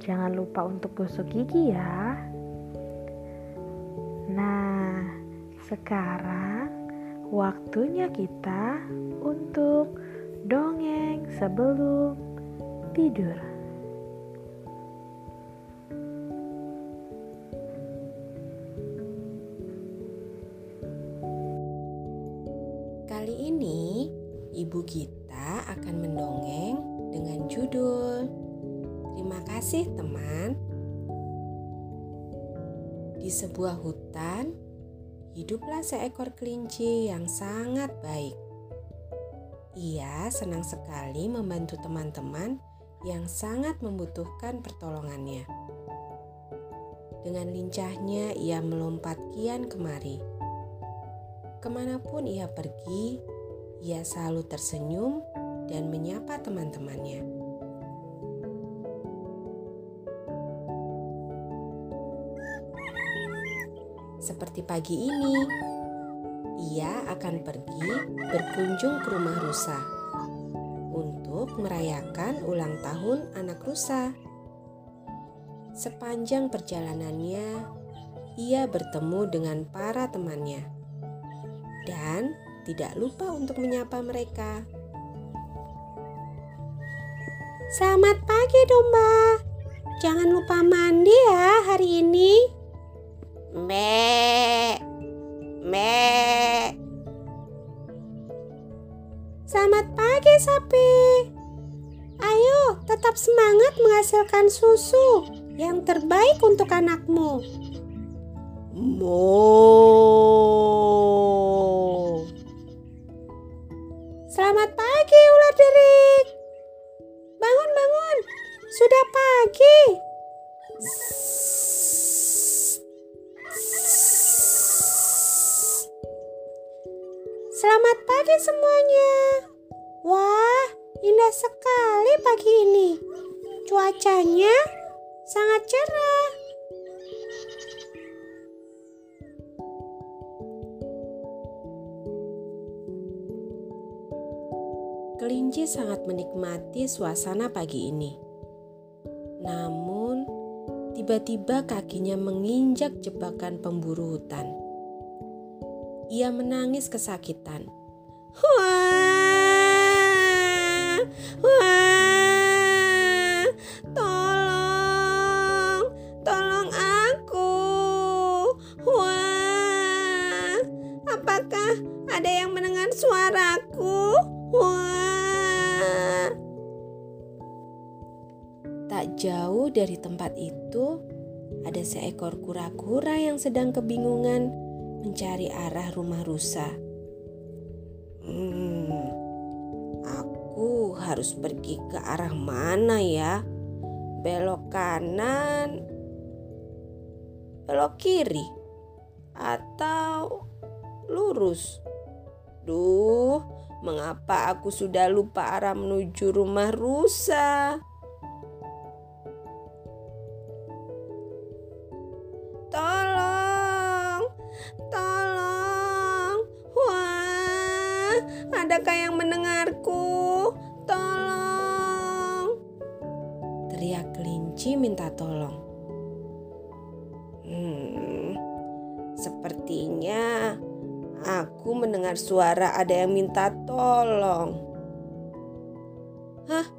jangan lupa untuk gosok gigi ya. Nah, sekarang waktunya kita untuk dongeng sebelum tidur. Kali ini, ibu kita akan mendongeng dengan judul "Terima Kasih Teman". Di sebuah hutan, hiduplah seekor kelinci yang sangat baik. Ia senang sekali membantu teman-teman yang sangat membutuhkan pertolongannya. Dengan lincahnya, ia melompat kian kemari. Ke mana pun ia pergi, ia selalu tersenyum dan menyapa teman-temannya. Seperti pagi ini, ia akan pergi berkunjung ke rumah rusa untuk merayakan ulang tahun anak rusa. Sepanjang perjalanannya, ia bertemu dengan para temannya dan tidak lupa untuk menyapa mereka. Selamat pagi domba. Jangan lupa mandi ya hari ini. Me, me. Selamat pagi sapi. Ayo tetap semangat menghasilkan susu yang terbaik untuk anakmu. Mo. Selamat pagi ular derik. Bangun bangun. Sudah pagi. Selamat pagi semuanya. Wah, indah sekali pagi ini. Cuacanya sangat cerah. Kelinci sangat menikmati suasana pagi ini. Namun, tiba-tiba kakinya menginjak jebakan pemburu hutan. Ia menangis kesakitan. Wah, wah, tolong, tolong aku. Wah, apakah ada yang mendengar suaraku? Wah, Tak jauh dari tempat itu, ada seekor kura-kura yang sedang kebingungan mencari arah rumah rusa. Hmm, aku harus pergi ke arah mana ya? Belok kanan, belok kiri, atau lurus? Duh, mengapa aku sudah lupa arah menuju rumah rusa? Adakah yang mendengarku? Tolong. Teriak kelinci minta tolong. Hmm, sepertinya aku mendengar suara ada yang minta tolong. Hah?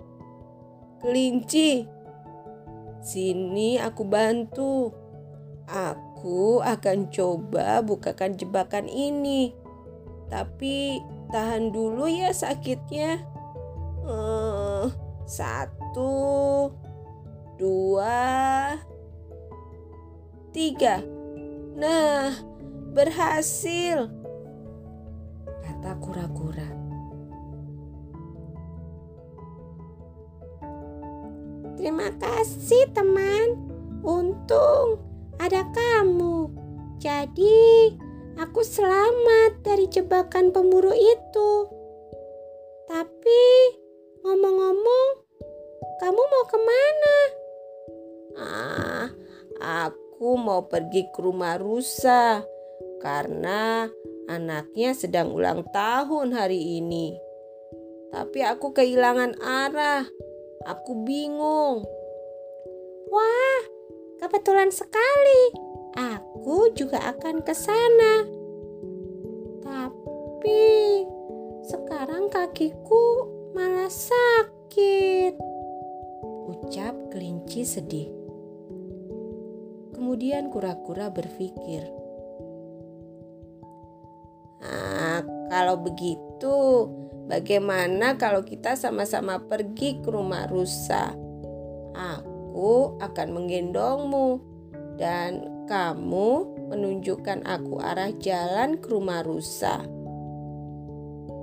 Kelinci? Sini aku bantu. Aku akan coba bukakan jebakan ini. Tapi tahan dulu ya sakitnya. Eh, satu, dua, tiga. Nah, berhasil. Kata kura-kura. Terima kasih, teman. Untung ada kamu. Jadi, aku selamat dari jebakan pemburu itu. Tapi, ngomong-ngomong, kamu mau ke mana? Ah, aku mau pergi ke rumah rusa karena anaknya sedang ulang tahun hari ini. Tapi aku kehilangan arah. Aku bingung. Wah, kebetulan sekali. Aku juga akan ke sana. Tapi sekarang kakiku malah sakit. Ucap kelinci sedih. Kemudian kura-kura berpikir, "Ah, kalau begitu, bagaimana kalau kita sama-sama pergi ke rumah rusa? Aku akan menggendongmu, dan kamu menunjukkan aku arah jalan ke rumah rusa."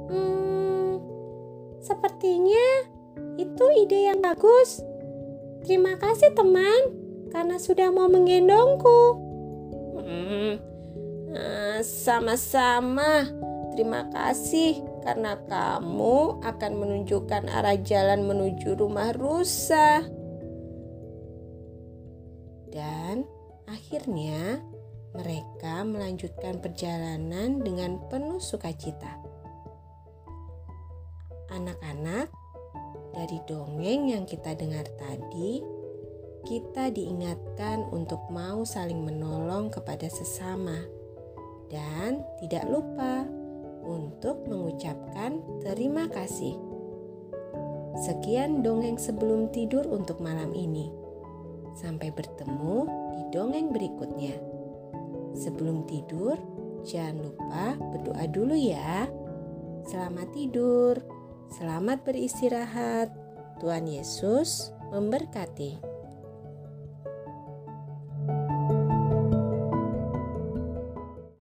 Hmm, sepertinya itu ide yang bagus. Terima kasih, teman, karena sudah mau menggendongku. Hmm, eh, sama-sama. Terima kasih karena kamu akan menunjukkan arah jalan menuju rumah rusa. Dan akhirnya mereka melanjutkan perjalanan dengan penuh sukacita. Anak-anak, dari dongeng yang kita dengar tadi, kita diingatkan untuk mau saling menolong kepada sesama dan tidak lupa untuk mengucapkan terima kasih. Sekian dongeng sebelum tidur untuk malam ini. Sampai bertemu di dongeng berikutnya. Sebelum tidur, jangan lupa berdoa dulu ya. Selamat tidur. Selamat beristirahat. Tuhan Yesus memberkati.